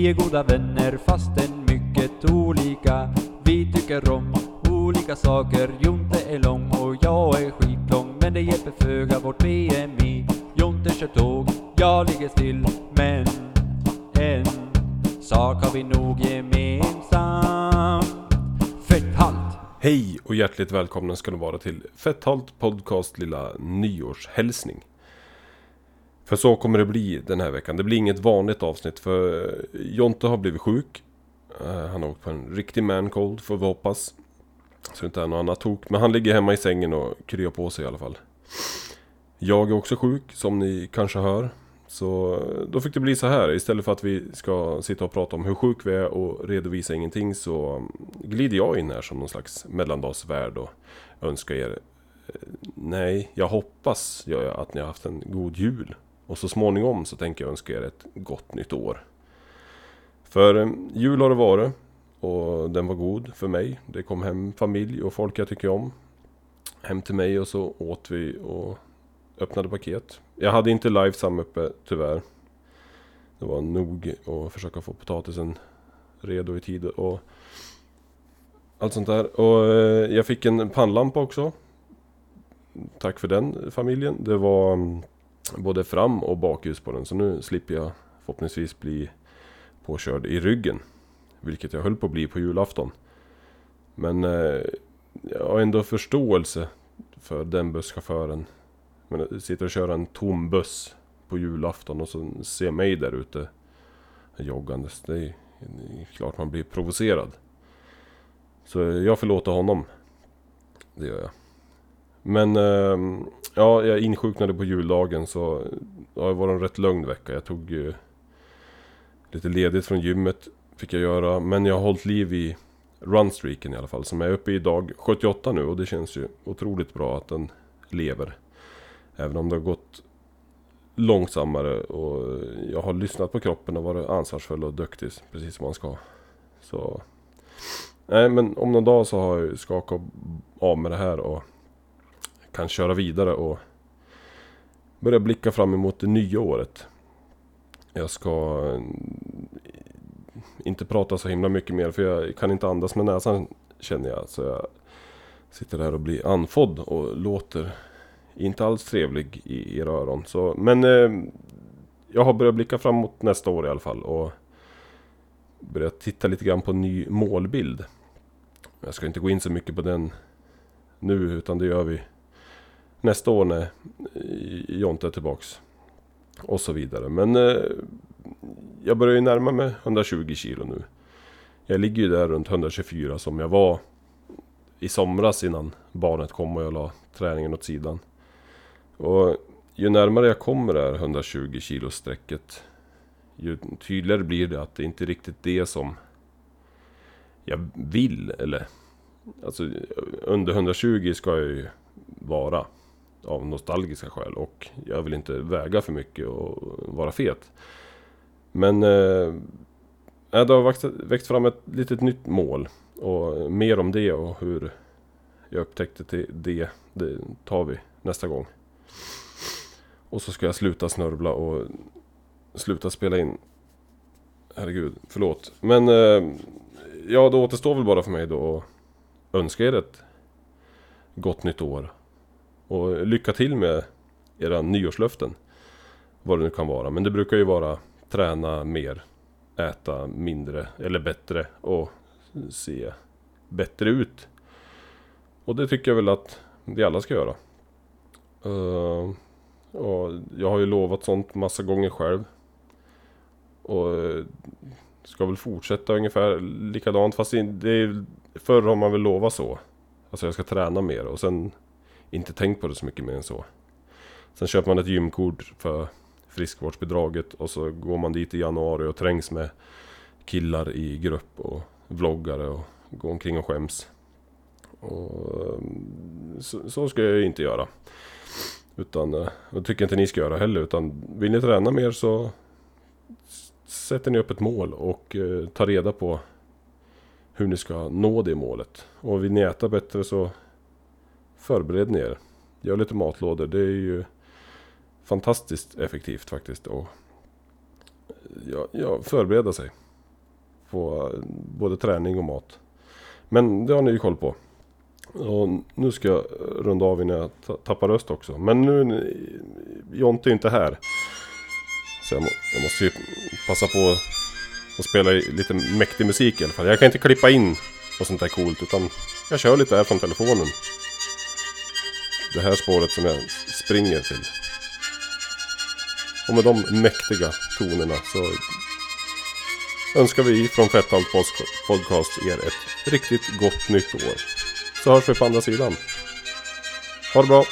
Vi är goda vänner fastän mycket olika. Vi tycker om olika saker. Jonte är lång och jag är skitlång. Men det hjälper föga vårt BMI. Jonte kör tåg, jag ligger still. Men en sak har vi nog gemensamt. Fetthalt! Hej och hjärtligt välkomna ska ni vara till Fetthalt Podcast lilla nyårshälsning. För så kommer det bli den här veckan. Det blir inget vanligt avsnitt för eh, Jonte har blivit sjuk. Eh, han har åkt på en riktig mancold får vi hoppas. Så det inte är något annat tok. Men han ligger hemma i sängen och kryar på sig i alla fall. Jag är också sjuk som ni kanske hör. Så eh, då fick det bli så här. Istället för att vi ska sitta och prata om hur sjuk vi är och redovisa ingenting så mm, glider jag in här som någon slags mellandagsvärd och önskar er Nej, jag hoppas gör jag att ni har haft en god jul. Och så småningom så tänker jag önska er ett gott nytt år. För eh, jul har det varit och den var god för mig. Det kom hem familj och folk jag tycker om. Hem till mig och så åt vi och öppnade paket. Jag hade inte livesam uppe tyvärr. Det var nog att försöka få potatisen redo i tid och allt sånt där. Och eh, jag fick en pannlampa också. Tack för den familjen. Det var mm, både fram och bakljus på den. Så nu slipper jag förhoppningsvis bli påkörd i ryggen. Vilket jag höll på att bli på julafton. Men eh, jag har ändå förståelse för den busschauffören. Men att och kör en tom buss på julafton och så ser mig där ute joggandes. Det är, det är klart man blir provocerad. Så jag förlåter honom. Det gör jag. Men ehm, ja, jag insjuknade på juldagen så ja, det var en rätt lugn vecka. Jag tog ju lite ledigt från gymmet. Fick jag göra. Men jag har hållit liv i runstreaken i alla fall. Som är uppe i dag 78 nu och det känns ju otroligt bra att den lever. Även om det har gått långsammare och jag har lyssnat på kroppen och varit ansvarsfull och duktig precis som man ska. Så... Nej men om någon dag så har jag skakat av med det här och kan köra vidare och börja blicka fram emot det nya året. Jag ska mm, inte prata så himla mycket mer för jag kan inte andas med näsan känner jag. Så jag sitter här och blir andfådd och låter inte alls trevlig i era öron. Så, men eh, jag har börjat blicka fram nästa år i alla fall och börjat titta lite grann på en ny målbild. Jag ska inte gå in så mycket på den nu utan det gör vi nästa år när Jonte är tillbaks. Och så vidare. Men eh, jag börjar ju närma mig 120 kilo nu. Jag ligger ju där runt 124 som jag var i somras innan barnet kom och jag la träningen åt sidan. Och ju närmare jag kommer det här 120 kilo strecket ju tydligare blir det att det inte är riktigt det som jag vill. Eller alltså under 120 ska jag ju vara av nostalgiska skäl och jag vill inte väga för mycket och vara fet. Men eh, det har växt, växt fram ett litet nytt mål och mer om det och hur jag upptäckte det, det tar vi nästa gång. Och så ska jag sluta snörvla och sluta spela in. Herregud, förlåt. Men eh, ja, då återstår väl bara för mig då att önska er ett gott nytt år. Och lycka till med era nyårslöften. Vad det nu kan vara. Men det brukar ju vara träna mer, äta mindre eller bättre och se bättre ut. Och det tycker jag väl att vi alla ska göra. Uh, och jag har ju lovat sånt massa gånger själv. Och uh, ska väl fortsätta ungefär likadant. Fast det är, förr har man väl lovat så. Alltså jag ska träna mer och sen inte tänkt på det så mycket mer än så. Sen köper man ett gymkort för friskvårdsbidraget och så går man dit i januari och trängs med killar i grupp och vloggare och går omkring och skäms. Och, eh, så, så ska jag ju inte göra. Utan, eh, och det tycker jag inte ni ska göra heller. Utan vill ni träna mer så sätter ni upp ett mål och eh, tar reda på hur ni ska nå det målet. Och vill ni äta bättre så förbered ni er. Gör lite matlådor. Det är ju fantastiskt effektivt faktiskt. Och ja, ja, förbereda sig. på både träning och mat. Men det har ni ju koll på. Och nu ska jag runda av innan jag tappar röst också. Men nu, Jonte är inte här. Så jag, må, jag måste ju passa på att spela lite mäktig musik i alla fall. Jag kan inte klippa in och sånt där coolt utan jag kör lite här från telefonen. Det här spåret som jag springer till. Och med de mäktiga tonerna så önskar vi från Fetthalt Podcast er ett riktigt gott nytt år. Så hörs vi på andra sidan. Ha det bra!